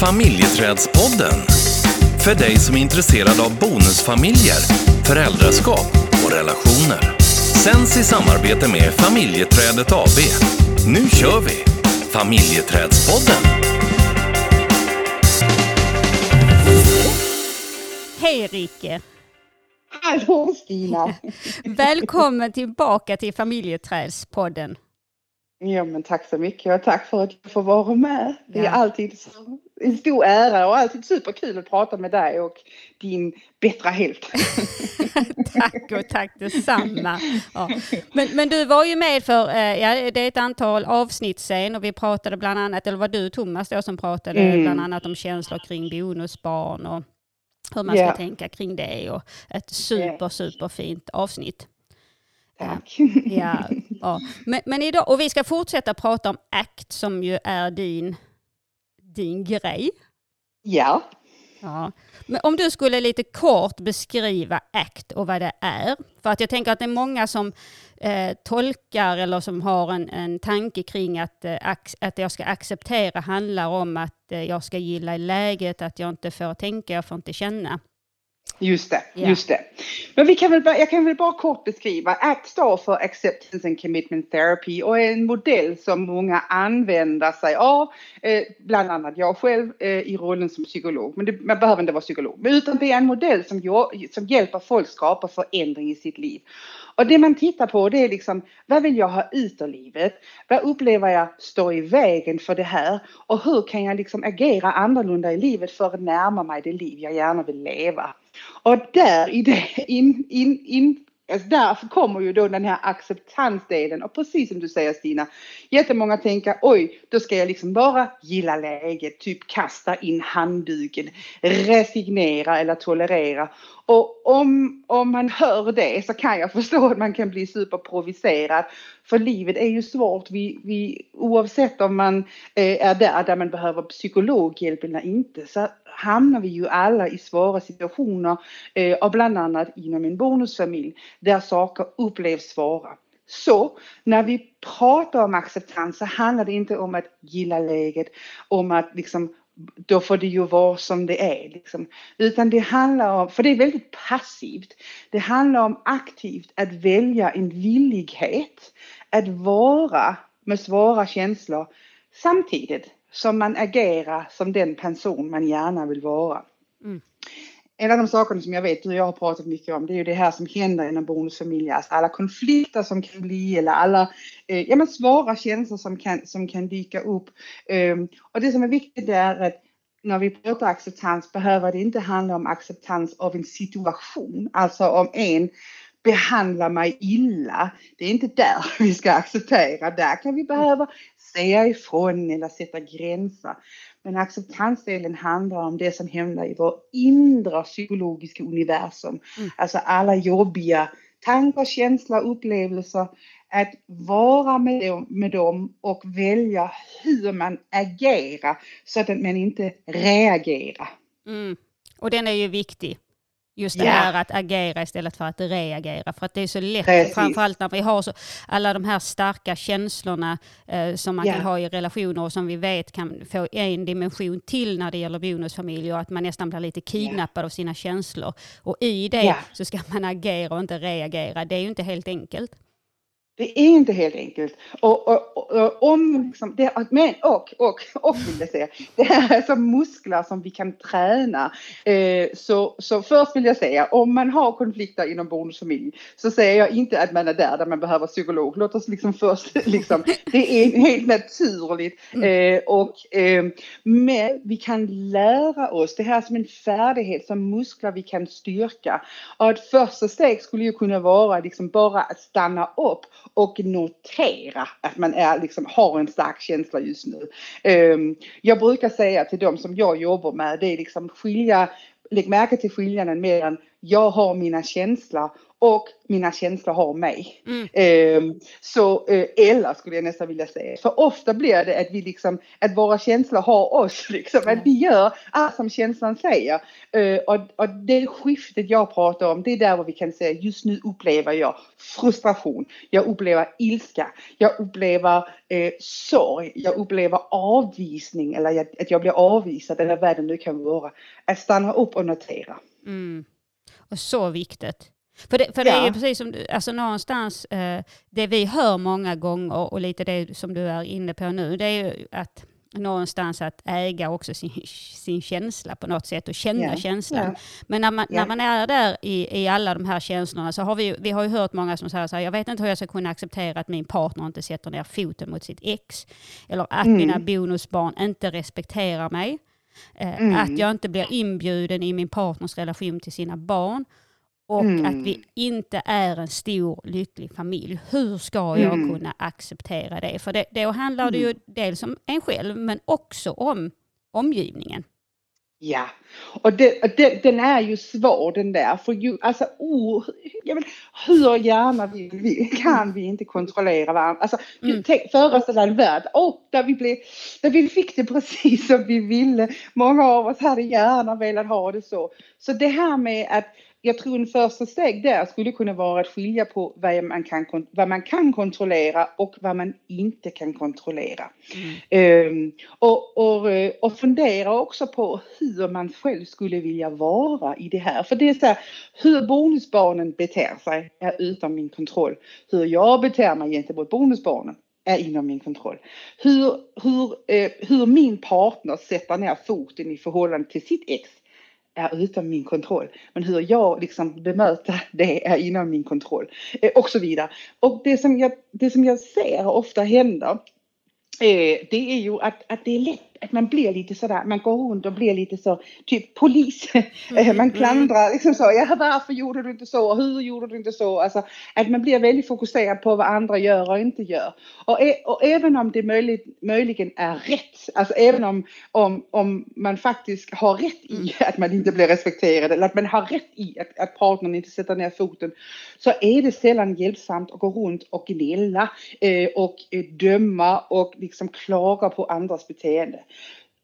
Familjeträdspodden. För dig som är intresserad av bonusfamiljer, föräldraskap och relationer. Sänds i samarbete med Familjeträdet AB. Nu kör vi! Familjeträdspodden. Hej Ricke! Hallå Stina! Välkommen tillbaka till Familjeträdspodden. Ja men tack så mycket och tack för att jag får vara med. Det är Ja. alltid så- en stor ära och alltid superkul att prata med dig och din bättre hälft. tack och tack detsamma. Ja. Men, men du var ju med för, eh, ja, det är ett antal avsnitt sen och vi pratade bland annat, eller var du Thomas då som pratade Mm. bland annat om känslor kring bonusbarn och hur man ska Ja. tänka kring det och ett super super fint avsnitt. Tack. Ja, ja. Men, men idag, och vi ska fortsätta prata om ACT som ju är din, din grej. Ja. Ja. Men om du skulle lite kort beskriva ACT och vad det är. För att jag tänker att det är många som eh, tolkar eller som har en, en tanke kring att, eh, att jag ska acceptera handlar om att eh, jag ska gilla läget, att jag inte får tänka, jag får inte känna. Just det, Ja. just det. Men vi kan väl, bara- jag kan väl bara kort beskriva. ACT står för Acceptance and Commitment Therapy och är en modell som många använder sig av. Eh, bland annat jag själv eh, i rollen som psykolog. Men det, man behöver inte vara psykolog. Men utan det är en modell som, jag, som hjälper folk skapa förändring i sitt liv. Och det man tittar på det är liksom, vad vill jag ha ut ur livet? Vad upplever jag står i vägen för det här? Och hur kan jag liksom agera annorlunda i livet för att närma mig det liv jag gärna vill leva? Och där i det, in, in, in, alltså kommer ju då den här acceptansdelen och precis som du säger Stina, jättemånga tänker oj, då ska jag liksom bara gilla läget, typ kasta in handduken, resignera eller tolerera. Och om, om man hör det så kan jag förstå att man kan bli superprovocerad. För livet är ju svårt, vi, vi, oavsett om man eh, är där där man behöver psykologhjälp eller inte så hamnar vi ju alla i svåra situationer eh, och bland annat inom en bonusfamilj där saker upplevs svåra. Så när vi pratar om acceptans så handlar det inte om att gilla läget, om att liksom då får det ju vara som det är. Liksom. Utan det handlar om, för det är väldigt passivt, det handlar om aktivt att välja en villighet att vara med svåra känslor samtidigt som man agerar som den person man gärna vill vara. Mm. En av de sakerna som jag vet du och jag har pratat mycket om det är ju det här som händer inom bonusfamiljer. Alltså alla konflikter som kan bli eller alla eh, ja, men svåra känslor som kan, som kan dyka upp. Ehm, och det som är viktigt är att när vi pratar acceptans behöver det inte handla om acceptans av en situation. Alltså om en behandlar mig illa. Det är inte där vi ska acceptera. Där kan vi behöva säga ifrån eller sätta gränser. Men acceptansdelen handlar om det som händer i vår inre psykologiska universum. Mm. Alltså alla jobbiga tankar, känslor, upplevelser. Att vara med dem, med dem och välja hur man agerar så att man inte reagerar. Mm. Och den är ju viktig. Just det Ja. här att agera istället för att reagera. För att det är så lätt, Precis. framförallt när vi har så, alla de här starka känslorna eh, som man Ja. kan ha i relationer och som vi vet kan få en dimension till när det gäller bonusfamiljer och att man nästan blir lite kidnappad av sina känslor. Och i det så ska man agera och inte reagera. Det är ju inte helt enkelt. Det är inte helt enkelt. Och, och, och, om liksom, det, men, och, och, och vill jag säga, det här är som muskler som vi kan träna. Eh, så, så först vill jag säga, om man har konflikter inom bonusfamilj så säger jag inte att man är där där man behöver psykolog. Låt oss liksom först, liksom, det är helt naturligt. Eh, och, eh, men vi kan lära oss det här som en färdighet, som muskler vi kan styrka. Och ett första steg skulle ju kunna vara liksom bara att stanna upp och notera att man är, liksom, har en stark känsla just nu. Ehm, jag brukar säga till dem som jag jobbar med, det är liksom skilja, lägg märke till skillnaden mellan jag har mina känslor och mina känslor har mig. Mm. Eh, så, eh, eller skulle jag nästan vilja säga. För ofta blir det att vi liksom, att våra känslor har oss liksom. Att vi gör allt som känslan säger. Eh, och, och det skiftet jag pratar om, det är där vi kan säga just nu upplever jag frustration. Jag upplever ilska. Jag upplever eh, sorg. Jag upplever avvisning eller jag, att jag blir avvisad eller vad det nu kan vara. Att stanna upp och notera. Mm. Och så viktigt. För det, för det är Ja. ju precis som, du- alltså någonstans, eh, det vi hör många gånger och lite det som du är inne på nu, det är ju att någonstans att äga också sin, sin känsla på något sätt och känna Ja. känslan. Ja. Men när man, Ja. när man är där i, i alla de här känslorna så har vi, vi har ju hört många som säger så här, jag vet inte hur jag ska kunna acceptera att min partner inte sätter ner foten mot sitt ex. Eller att Mm. mina bonusbarn inte respekterar mig. Eh, Mm. Att jag inte blir inbjuden i min partners relation till sina barn. Och Mm. att vi inte är en stor lycklig familj. Hur ska jag Mm. kunna acceptera det? För det, då handlar det ju dels om en själv men också om omgivningen. Ja, och det, det, den är ju svår den där. För ju, alltså, oh, vet, hur gärna vill vi, kan vi inte kontrollera varandra. Alltså, Mm. tänk, föreställa en värld oh, där, vi blev, där vi fick det precis som vi ville. Många av oss hade gärna velat ha det så. Så det här med att jag tror en första steg där skulle kunna vara att skilja på vad man kan, vad man kan kontrollera och vad man inte kan kontrollera. Ehm, och, och, eh, och fundera också på hur man själv skulle vilja vara i det här. För det är så här, hur bonusbarnen beter sig är utom min kontroll. Hur jag beter mig gentemot bonusbarnen är inom min kontroll. Hur, hur, eh, hur min partner sätter ner foten i förhållande till sitt ex är utom min kontroll. Men hur jag liksom bemöter det är inom min kontroll. Eh, och så vidare. Och det som jag, det som jag ser ofta händer eh, det är ju att, att det är lätt att man blir lite sådär, man går runt och blir lite så, typ polis. Eh, man klandrar liksom så, ja varför gjorde du inte så, hur gjorde du inte så? Alltså att man blir väldigt fokuserad på vad andra gör och inte gör. Och, och även om det möjligt, möjligen är rätt, alltså även om, om, om man faktiskt har rätt i att man inte blir respekterad eller att man har rätt i att, att partnern inte sätter ner foten så är det sällan hjälpsamt att gå runt och gnälla eh, och eh, döma och liksom klaga på andras beteende.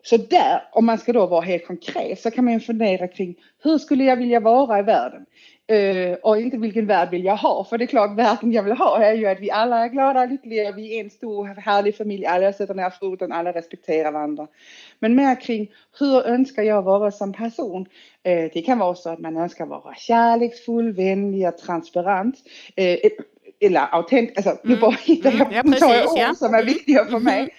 Så där, om man ska då vara helt konkret, så kan man ju fundera kring hur skulle jag vilja vara i världen? Eh, och inte vilken värld vill jag ha? För det är klart, världen jag vill ha är ju att vi alla är glada och lyckliga, vi är en stor härlig familj, alla sätter ner foten, alla respekterar varandra. Men mer kring hur önskar jag vara som person? Eh, det kan vara så att man önskar vara kärleksfull, vänlig och transparent. Eh, eller autentisk, alltså nu Mm. bara hittar Mm, ja, jag, tar jag precis, ord ja. som är viktiga för mig.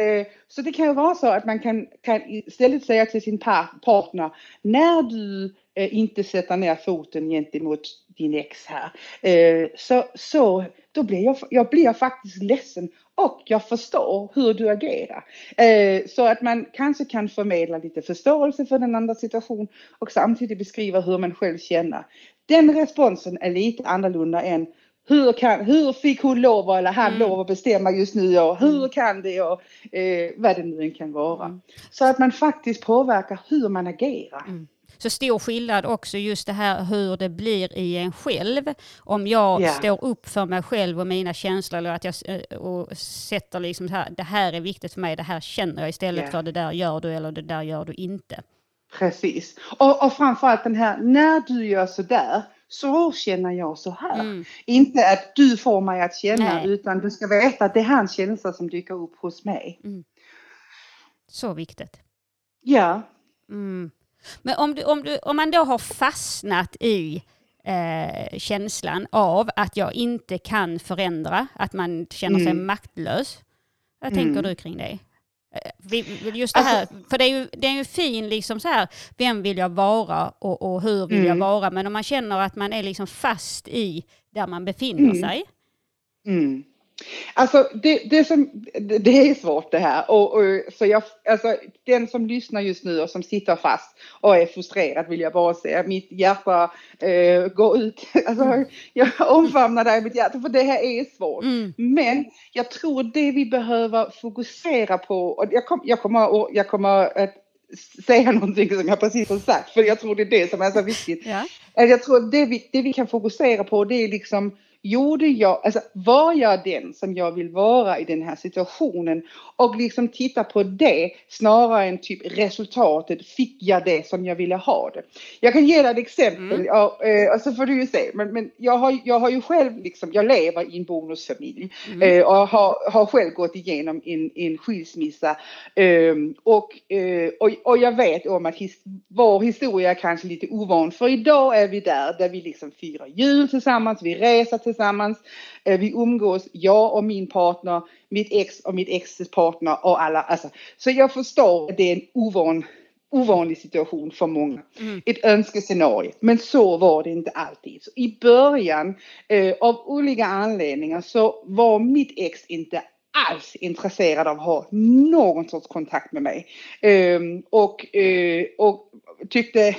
Øh, så det kan ju vara så att man kan, kan istället säga till sin par, partner, när du øh, inte sätter ner foten gentemot din ex här, øh, så, så då blir jag, jag blir faktiskt ledsen och jag förstår hur du agerar. Så att man kanske kan förmedla lite förståelse för den andra situation och samtidigt beskriva hur man själv känner. Den responsen är lite annorlunda än hur, kan, hur fick hon lov eller han Mm. lov att bestämma just nu och hur kan det och eh, vad det nu än kan vara. Mm. Så att man faktiskt påverkar hur man agerar. Mm. Så stor skillnad också just det här hur det blir i en själv. Om jag Ja. står upp för mig själv och mina känslor eller att jag eh, och sätter liksom så här, det här är viktigt för mig, det här känner jag istället Ja. för det där gör du eller det där gör du inte. Precis. Och, och framförallt den här, när du gör så där så känner jag så här. Mm. Inte att du får mig att känna Nej. utan du ska veta att det är hans känsla som dyker upp hos mig. Så viktigt. Ja. Mm. Men om, du, om, du, om man då har fastnat i eh, känslan av att jag inte kan förändra, att man känner sig Mm. maktlös. Vad Mm. tänker du kring det? Eh, Just det här, Alltså- för det är ju, det är ju fin liksom så här, vem vill jag vara och, och hur vill jag Mm. vara? Men om man känner att man är liksom fast i där man befinner Mm. sig. Mm. Alltså det, det, som, det, är svårt det här. Och, och, så jag, alltså, den som lyssnar just nu och som sitter fast och är frustrerad vill jag bara säga. Mitt hjärta eh, går ut. Alltså, jag omfamnar dig mitt hjärta för det här är svårt. Mm. Men jag tror det vi behöver fokusera på och jag, kom, jag, kommer, jag kommer att säga någonting som jag precis har sagt, för jag tror det är det som är så viktigt. Ja. Jag tror det vi, det vi kan fokusera på det är liksom gjorde jag, alltså var jag den som jag vill vara i den här situationen? Och liksom titta på det snarare än typ resultatet, fick jag det som jag ville ha det? Jag kan ge dig ett exempel, mm. ja, eh, och så får du ju se, men, men jag, har, jag har ju själv liksom, jag lever i en bonusfamilj. Mm. eh, och har, har själv gått igenom en, en skilsmässa. Eh, och, eh, och, och jag vet om att his, vår historia är kanske lite ovan. För idag är vi där, där vi liksom firar jul tillsammans, vi reser tillsammans, eh, vi umgås, jag och min partner, mitt ex och mitt exes partner och alla. Alltså, så jag förstår att det är en ovan, ovanlig situation för många. Mm. Ett önskescenario. Men så var det inte alltid. Så I början eh, av olika anledningar så var mitt ex inte alls intresserad av att ha någon sorts kontakt med mig. Um, och, uh, och tyckte,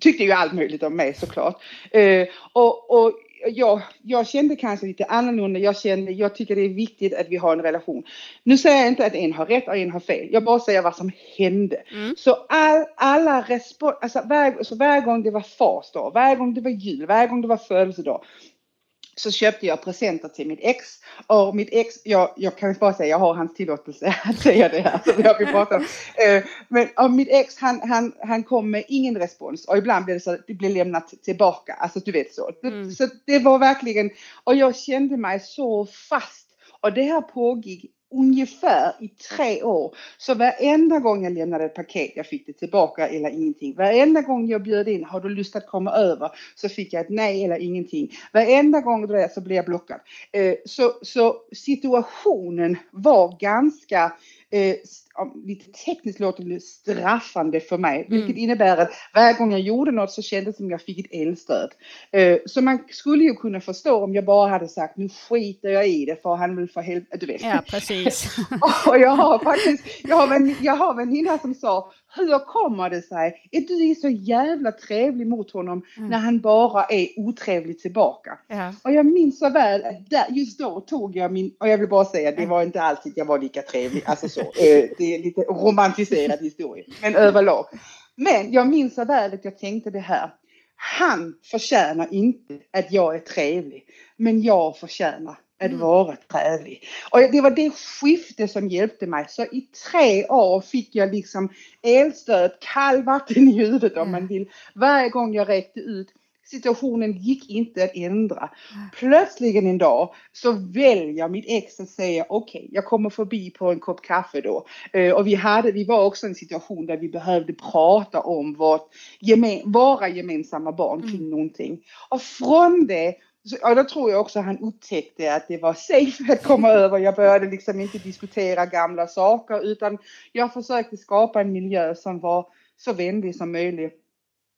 tyckte ju allt möjligt om mig såklart. Uh, och, och jag, jag kände kanske lite annorlunda. Jag kände, jag tycker det är viktigt att vi har en relation. Nu säger jag inte att en har rätt och en har fel. Jag bara säger vad som hände. Mm. Så all, alla respons, alltså var, så varje gång det var fars dag, varje gång det var jul, varje gång det var födelsedag så köpte jag presenter till mitt ex och mitt ex, jag, jag kan bara säga jag har hans tillåtelse att säga det här, så det har vi pratat om. Eh, men och mitt ex han, han, han kom med ingen respons och ibland blev det så att det blev lämnat tillbaka, alltså du vet så. Mm. Så det var verkligen, och jag kände mig så fast och det här pågick ungefär i tre år. Så varenda gång jag lämnade ett paket, jag fick det tillbaka eller ingenting. Varenda gång jag bjöd in, har du lust att komma över? Så fick jag ett nej eller ingenting. Varenda gång det så blev jag blockad. Eh, så, så situationen var ganska eh, lite tekniskt låter det straffande för mig, mm. vilket innebär att varje gång jag gjorde något så kändes det som jag fick ett elstöd. Eh, så man skulle ju kunna förstå om jag bara hade sagt nu skiter jag i det för han vill få helvete, du vet. Ja, precis. och jag har faktiskt, jag har, en, jag har en väninna som sa, hur kommer det sig att du är så jävla trevlig mot honom mm. när han bara är otrevlig tillbaka? Ja. Och jag minns så väl att just då tog jag min, och jag vill bara säga det var inte alltid jag var lika trevlig, alltså så. Eh, det är lite romantiserad historia, men överlag. Men jag minns så väl att jag tänkte det här. Han förtjänar inte att jag är trevlig, men jag förtjänar att mm. vara trevlig. Och det var det skifte som hjälpte mig. Så i tre år fick jag liksom elstöd, kallvatten i huvudet om man vill. Varje gång jag räckte ut situationen gick inte att ändra. Plötsligen en dag så väljer mitt ex att säga okej, okay, jag kommer förbi på en kopp kaffe då. Uh, och vi, hade, vi var också i en situation där vi behövde prata om vårt, våra gemensamma barn kring mm. någonting. Och från det ja, då tror jag också han upptäckte att det var safe att komma över. Jag började liksom inte diskutera gamla saker utan jag försökte skapa en miljö som var så vänlig som möjligt.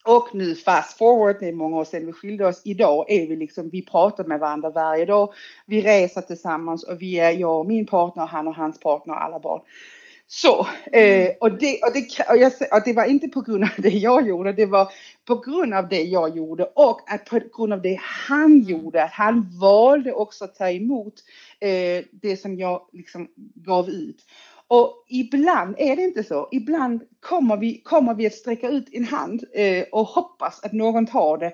Och nu fast forward, det är många år sedan vi skilde oss. Idag är vi liksom, vi pratar med varandra varje dag. Vi reser tillsammans och vi är jag och min partner, han och hans partner och alla barn. Så, eh, mm. och, det, och, det, och, jag, och det var inte på grund av det jag gjorde, det var på grund av det jag gjorde och att på grund av det han gjorde, att han valde också att ta emot eh, det som jag liksom gav ut. Och ibland är det inte så. Ibland kommer vi, kommer vi att sträcka ut en hand eh, och hoppas att någon tar det.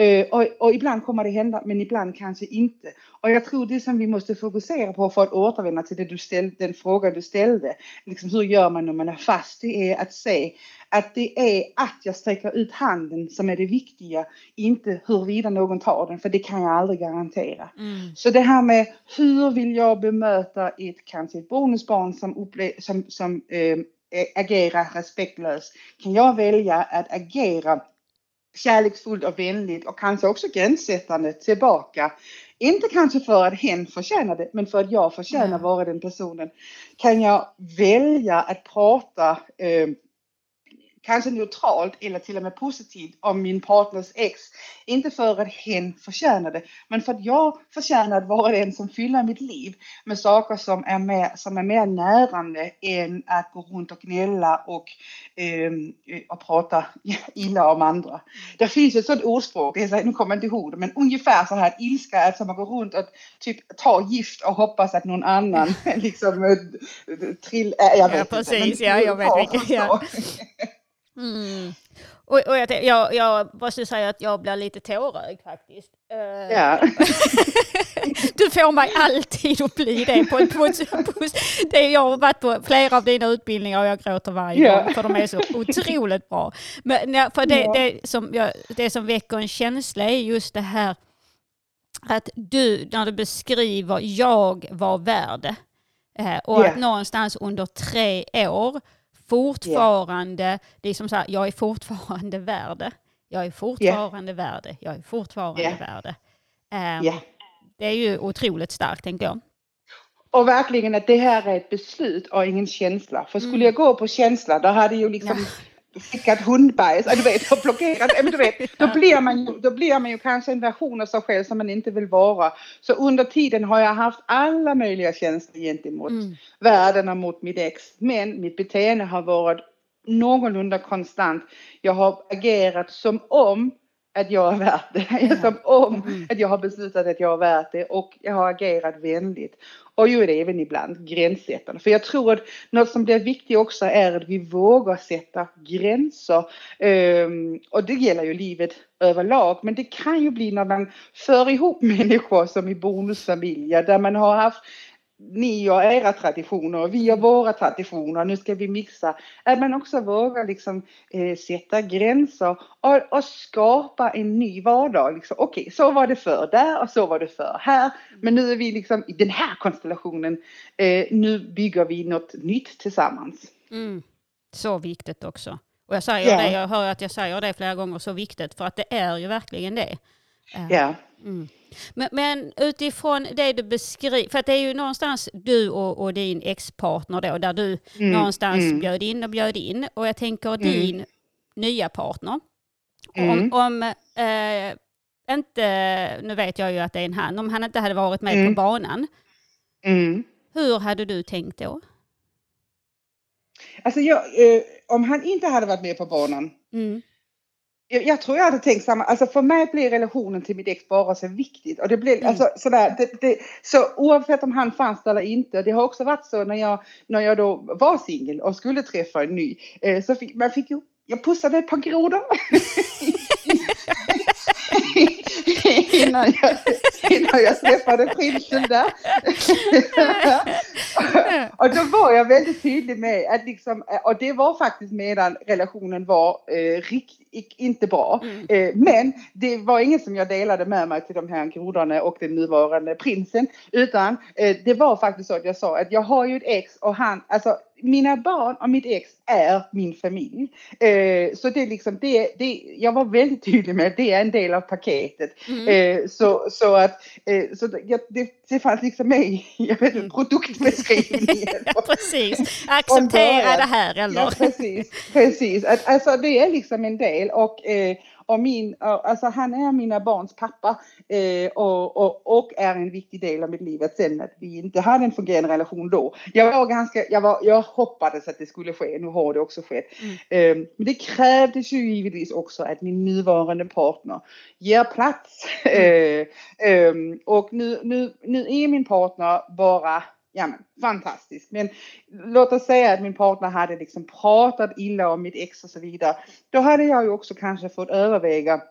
Eh, och, och, ibland kommer det hända, men ibland kanske inte. Och jag tror det som vi måste fokusera på för att återvända till det du ställde, den fråga du ställde, liksom hur gör man när man är fast? Det är att se att det är att jag sträcker ut handen som är det viktiga, inte huruvida någon tar den, för det kan jag aldrig garantera. Mm. Så det här med hur vill jag bemöta ett kanske ett bonusbarn som, upple- som, som eh, agerar respektlöst? Kan jag välja att agera kärleksfullt och vänligt och kanske också gränssättande tillbaka. Inte kanske för att hen förtjänar det, men för att jag förtjänar vara den personen. Kan jag välja att prata eh, kanske neutralt eller till och med positivt om min partners ex. Inte för att hen förtjänar det, men för att jag förtjänar att vara den som fyller mitt liv med saker som är mer, som är mer närande än att gå runt och gnälla och, eh, och prata illa om andra. Det finns ett sådant ordspråk, jag nu kommer jag inte ihåg det, men ungefär så här ilska är som att gå runt och typ ta gift och hoppas att någon annan liksom eh, trill, äh, jag vet ja, precis, inte, ja, jag vet vilket. Ja. Mm. Och, och jag, jag, jag måste säga att jag blir lite tårögd faktiskt. Eh, ja. du får mig alltid att bli det. På, på, på, det jag har varit på flera av dina utbildningar och jag gråter varje ja. gång för de är så otroligt bra. Men för det, ja. det, som jag, det som väcker en känsla är just det här att du, när du beskriver jag var värd eh, och yeah. att någonstans under tre år fortfarande, yeah. det är som så här, jag är fortfarande värde. Jag är fortfarande yeah. värde. Jag är fortfarande yeah. värde. Um, yeah. Det är ju otroligt starkt, tänker jag. Och verkligen att det här är ett beslut och ingen känsla. För skulle mm. jag gå på känsla, då hade ju liksom skickat hundbajs, du vet, och blockerat. Men du vet, då, blir man ju, då blir man ju kanske en version av sig själv som man inte vill vara. Så under tiden har jag haft alla möjliga känslor gentemot mm. världen och mot mitt ex. Men mitt beteende har varit någorlunda konstant. Jag har agerat som om att jag är värt det. Som om mm. att jag har beslutat att jag är värt det och jag har agerat vänligt. Och gör det även ibland gränssättande. För jag tror att något som blir viktigt också är att vi vågar sätta gränser. Um, och det gäller ju livet överlag. Men det kan ju bli när man för ihop människor som i bonusfamiljer där man har haft ni har era traditioner och vi har våra traditioner, nu ska vi mixa. Att man också vågar liksom, eh, sätta gränser och, och, skapa en ny vardag. Liksom, Okej, okay, så var det för där och så var det för här. Men nu är vi liksom i den här konstellationen. Eh, nu bygger vi något nytt tillsammans. Mm. Så viktigt också. Och jag säger yeah. det, jag hör att jag säger det flera gånger, så viktigt, för att det är ju verkligen det. Ja. Yeah. Mm. Men, men, utifrån det du beskriver, för att det är ju någonstans du och, och din ex-partner då, där du mm. någonstans mm. bjöd in och bjöd in. Och jag tänker mm. din nya partner, om, mm. om eh, inte, nu vet jag ju att det är en han, om han inte hade varit med på mm. banan, hur hade du tänkt då? Alltså jag, eh, om han inte hade varit med på banan, mm jag, jag, tror jag hade tänkt samma, alltså för mig blir relationen till mitt ex bara så viktigt. Och det blir mm. alltså sådär, det, det, så oavsett om han fanns där eller inte, det har också varit så när jag, när jag då var singel och skulle träffa en ny, eh, så fick man fick ju, jag pussade ett par grodor. innan, jag, innan jag träffade prinsen där. och då var jag väldigt tydlig med att liksom, och det var faktiskt medan relationen var eh, rikt, inte bra. Mm. Eh, men det var inget som jag delade med mig till de här grodorna och den nuvarande prinsen. Utan eh, det var faktiskt så att jag sa att jag har ju ett ex och han, alltså mina barn och mitt ex är min familj. Eh, så det är liksom, det, det, jag var väldigt tydlig med att det är en del av paketet. Mm. Eh, så, så att, eh, så det, det fanns liksom med i jag vet, mm. produktbeskrivningen. precis, acceptera det här eller? Ja, precis, precis. Att, alltså det är liksom en del och och min, alltså han är mina barns pappa eh, och, och, och, är en viktig del av mitt liv. Sen att vi inte hade en fungerande relation då. Jag var ganska, jag, var, jag hoppades att det skulle ske, nu har det också skett. Mm. Eh, men det krävdes ju givetvis också att min nuvarande partner ger plats. Mm. Eh och nu, nu, nu är min partner bara ja men fantastiskt. Men låt oss säga att min partner hade liksom pratat illa om mitt ex och så vidare. Då hade jag ju också kanske fått överväga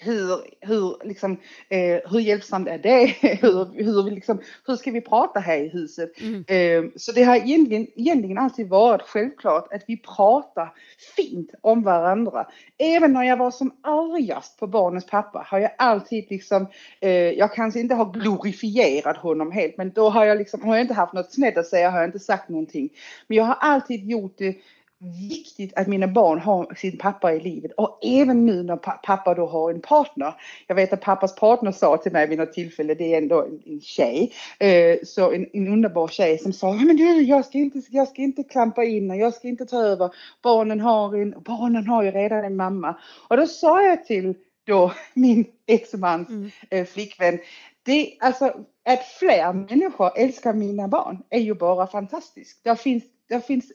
hur, hur, liksom, eh, hur hjälpsamt är det? hur, hur, liksom, hur ska vi prata här i huset? Mm. Eh, så det har egentligen, egentligen alltid varit självklart att vi pratar fint om varandra. Även när jag var som argast på barnens pappa har jag alltid liksom, eh, jag kanske inte har glorifierat honom helt, men då har jag liksom, har jag inte haft något snett att säga, har jag inte sagt någonting. Men jag har alltid gjort det viktigt att mina barn har sin pappa i livet och även nu när pappa då har en partner. Jag vet att pappas partner sa till mig vid något tillfälle, det är ändå en, en tjej, eh, så en, en, underbar tjej som sa, men du jag ska, inte, jag ska inte klampa in och jag ska inte ta över, barnen har, en, barnen har ju redan en mamma. Och då sa jag till då min exmans mm. eh, flickvän, det, alltså att fler människor älskar mina barn är ju bara fantastiskt. Det finns, det finns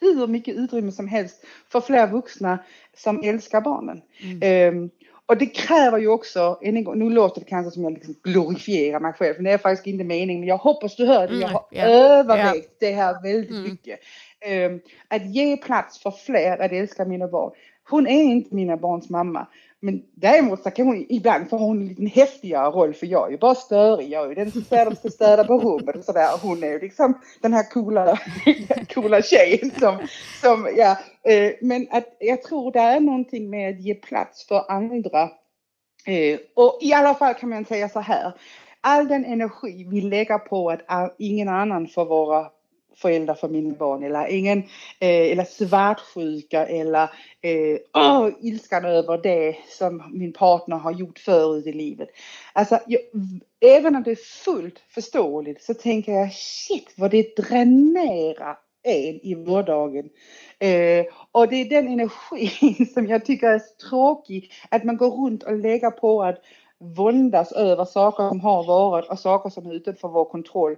hur mycket utrymme som helst för fler vuxna som älskar barnen. Mm. Um, och det kräver ju också, nu låter det kanske som jag liksom glorifierar mig själv, men det är faktiskt inte meningen, men jag hoppas du hör det, jag har mm, yeah. övervägt yeah. det här väldigt mm. mycket. Um, att ge plats för fler att älska mina barn. Hon är inte mina barns mamma, men däremot så kan hon ibland få hon en lite häftigare roll för jag är ju bara störig. Jag är ju den som säger att de ska städa på rummet och sådär. Hon är ju liksom den här coola, coola tjejen som, som ja. Eh, men att jag tror det är någonting med att ge plats för andra. Eh, och i alla fall kan man säga så här. All den energi vi lägger på att ingen annan får vara föräldrar för mina barn eller ingen, eh, eller svartsjuka eller eh, oh, ilskan över det som min partner har gjort förut i livet. Alltså, jag, även om det är fullt förståeligt så tänker jag shit vad det dränerar en i vardagen. Eh, och det är den energin som jag tycker är tråkig, att man går runt och lägger på att våndas över saker som har varit och saker som är utanför vår kontroll.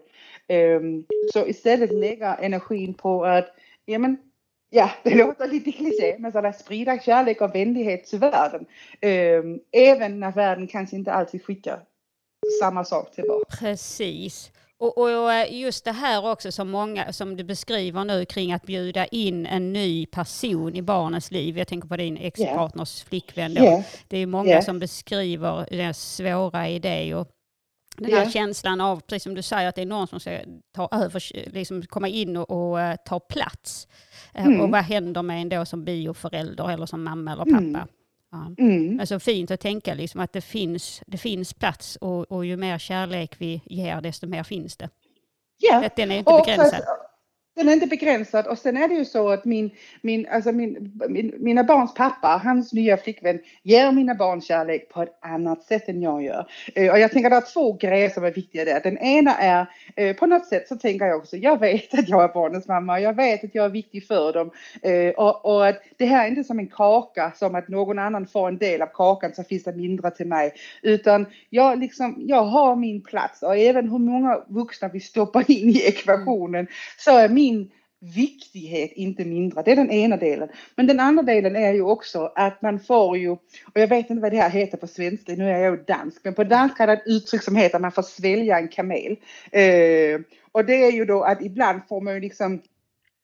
Ehm, så istället lägga energin på att, ja men, ja det låter lite kliché, men sådär sprida kärlek och vänlighet till världen. Ehm, även när världen kanske inte alltid skickar samma sak tillbaka. Precis. Och, och, eh, just det här också som många, som du beskriver nu kring att bjuda in en ny person i barnens liv. Jag tänker på din ex-partners yeah. flickvän då. Yeah. Det är många yeah. som beskriver det svåra i det. Och den här känslan av, precis som du säger, att det är någon som ska ta över, liksom komma in och, och uh, ta plats. Uh, mm. Och vad händer med en då som bioförälder eller som mamma eller pappa? Mm. Ja. Mm. Alltså fint att tänka liksom att det finns, det finns plats och, och ju mer kärlek vi ger desto mer finns det. Ja. Att den är inte begränsad. Den är inte begränsad och sen är det ju så att min, min, alltså min, min, mina barns pappa, hans nya flickvän, ger mina barn kärlek på ett annat sätt än jag gör. Eh, och jag tänker att det är två grejer som är viktiga där. Den ena är, eh, på något sätt så tänker jag också, jag vet att jag är barnens mamma, och jag vet att jag är viktig för dem. Eh, och, och att det här är inte som en kaka, som att någon annan får en del av kakan så finns det mindre till mig. Utan jag, liksom, jag har min plats och även hur många vuxna vi stoppar in i ekvationen så är min min viktighet inte mindre. Det är den ena delen. Men den andra delen är ju också att man får ju, och jag vet inte vad det här heter på svenska, nu är jag ju dansk, men på danska är det ett uttryck som heter att man får svälja en kamel. Eh, och det är ju då att ibland får man ju liksom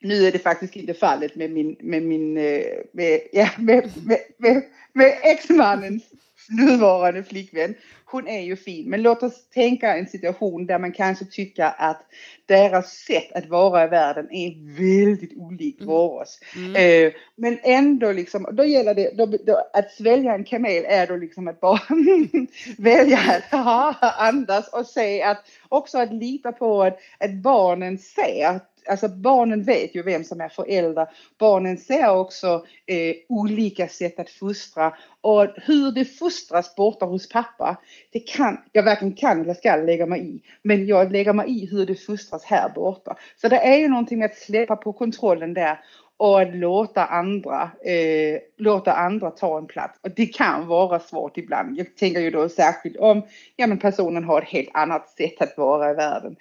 nu är det faktiskt inte fallet med min, med min, eh, med, ja, med, med, med, med exmannens nuvarande flickvän. Hon är ju fin, men låt oss tänka en situation där man kanske tycker att deras sätt att vara i världen är väldigt olikt mm. våras. Mm. Eh, men ändå liksom, då gäller det, då, då, att svälja en kamel är då liksom att bara välja att andas och se att också att lita på att, att barnen ser alltså barnen vet ju vem som är förälder. Barnen ser också eh, olika sätt att fostra och hur det fostras borta hos pappa, det kan jag varken kan eller ska lägga mig i. Men jag lägger mig i hur det fostras här borta. Så det är ju någonting med att släppa på kontrollen där och att låta andra, eh, låta andra ta en plats. Och det kan vara svårt ibland. Jag tänker ju då särskilt om ja, men personen har ett helt annat sätt att vara i världen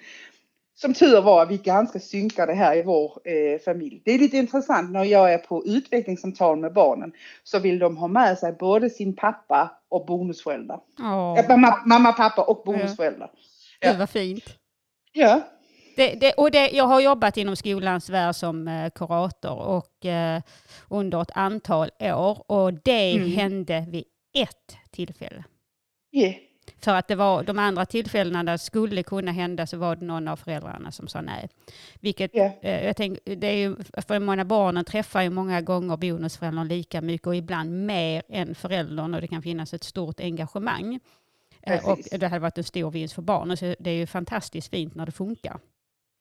som tur var är vi ganska synkade här i vår eh, familj. Det är lite intressant när jag är på utvecklingssamtal med barnen så vill de ha med sig både sin pappa och bonusföräldrar. Oh. Äh, mamma, mamma, pappa och bonusföräldrar. Ja. Det var fint. Ja. Det, det, och det, jag har jobbat inom skolans värld som eh, kurator och, eh, under ett antal år och det mm. hände vid ett tillfälle. Yeah. För att det var de andra tillfällena där det skulle kunna hända så var det någon av föräldrarna som sa nej. Vilket, yeah. eh, jag tänk, det är ju, för många barnen träffar ju många gånger bonusföräldern lika mycket och ibland mer än föräldern och det kan finnas ett stort engagemang. Eh, och det hade varit en stor vinst för barnen så det är ju fantastiskt fint när det funkar.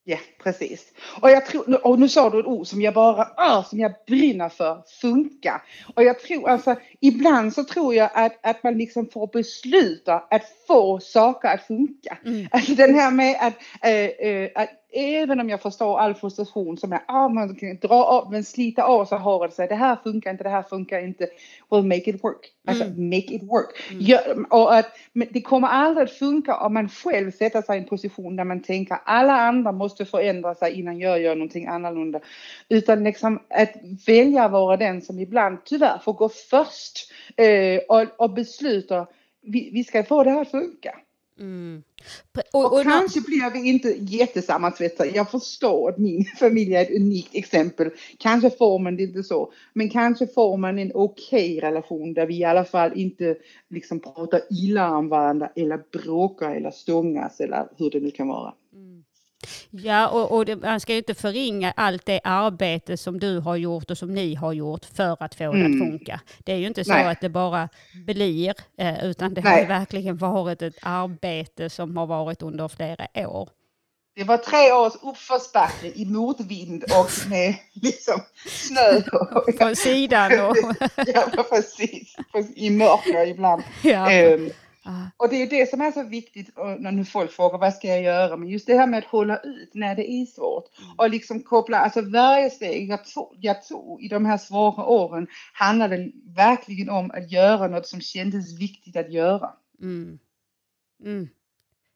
Ja, precis. Och, jag tror, och nu sa du ett ord som jag bara, ah, som jag brinner för, funka. Och jag tror alltså, ibland så tror jag att, att man liksom får besluta att få saker att funka. Mm. Alltså den här med att, äh, äh, att även om jag förstår all frustration som är, ah, man kan dra av, men slita av så har det sig, det här funkar inte, det här funkar inte, well make it work. Alltså mm. make it work. Mm. Ja, och att, det kommer aldrig att funka om man själv sätter sig i en position där man tänker alla andra måste förändra sig innan jag gör någonting annorlunda. Utan liksom att välja vara den som ibland tyvärr får gå först eh, och, och besluta vi, vi ska få det här att funka. Mm. Och, och, och, kanske blir vi inte jättesammansvetsade. Jag förstår att min familj är ett unikt exempel. Kanske får man det inte så. Men kanske får man en okej okay relation där vi i alla fall inte liksom pratar illa om varandra eller bråkar eller stångas eller hur det nu kan vara. Ja, och, och det, man ska ju inte förringa allt det arbete som du har gjort och som ni har gjort för att få mm. det att mm. funka. Det är ju inte så Nej. att det bara blir, eh, utan det Nej. har verkligen varit ett arbete som har varit under flera år. Det var tre års uppförsbacke i motvind och med liksom snö. Från sidan. Och... ja, precis. I mörker ibland. Ja. Um, Ah. Och det är det som är så viktigt när nu folk frågar vad ska jag göra? Men just det här med att hålla ut när det är svårt mm. och liksom koppla, alltså varje steg jag tog, jag tog i de här svåra åren handlade verkligen om att göra något som kändes viktigt att göra. Mm. Mm.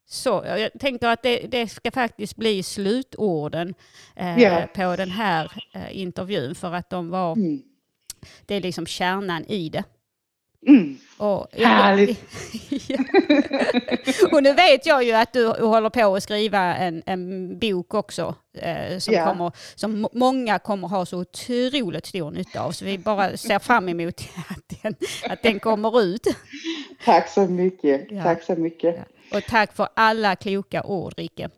Så, jag tänker att det, det, ska faktiskt bli slutorden eh, yeah. på den här eh, intervjun för att de var, mm. det är liksom kärnan i det. Mm. Och, Härligt! ja. och nu vet jag ju att du håller på att skriva en, en bok också eh, som, yeah. kommer, som många kommer ha så otroligt stor nytta av. Så vi bara ser fram emot att den, att den kommer ut. Tack så mycket. Ja. Tack så mycket. Ja. Och tack för alla kloka ord, Rike.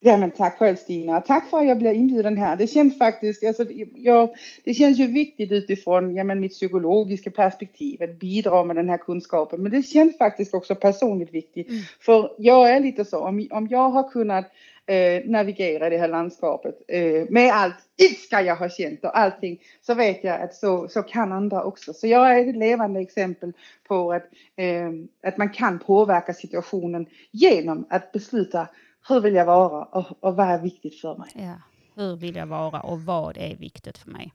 Ja, men tack själv Stina. Tack för att jag blev inbjuden här. Det känns faktiskt, alltså, jag, det känns ju viktigt utifrån ja, men mitt psykologiska perspektiv att bidra med den här kunskapen. Men det känns faktiskt också personligt viktigt. Mm. För jag är lite så, om, om jag har kunnat eh, navigera i det här landskapet eh, med allt ilska jag har känt och allting så vet jag att så, så kan andra också. Så jag är ett levande exempel på att, eh, att man kan påverka situationen genom att besluta hur vill jag vara och, och vad är viktigt för mig? Ja. Hur vill jag vara och vad är viktigt för mig?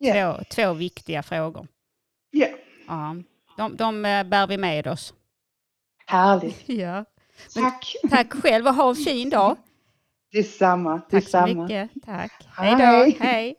Yeah. Två, två viktiga frågor. Yeah. Ja. De, de eh, bär vi med oss. Härligt. ja. tack. Tack själv och ha en fin dag. Detsamma. Tack detsamma. så mycket. Tack. Hej då. Hej.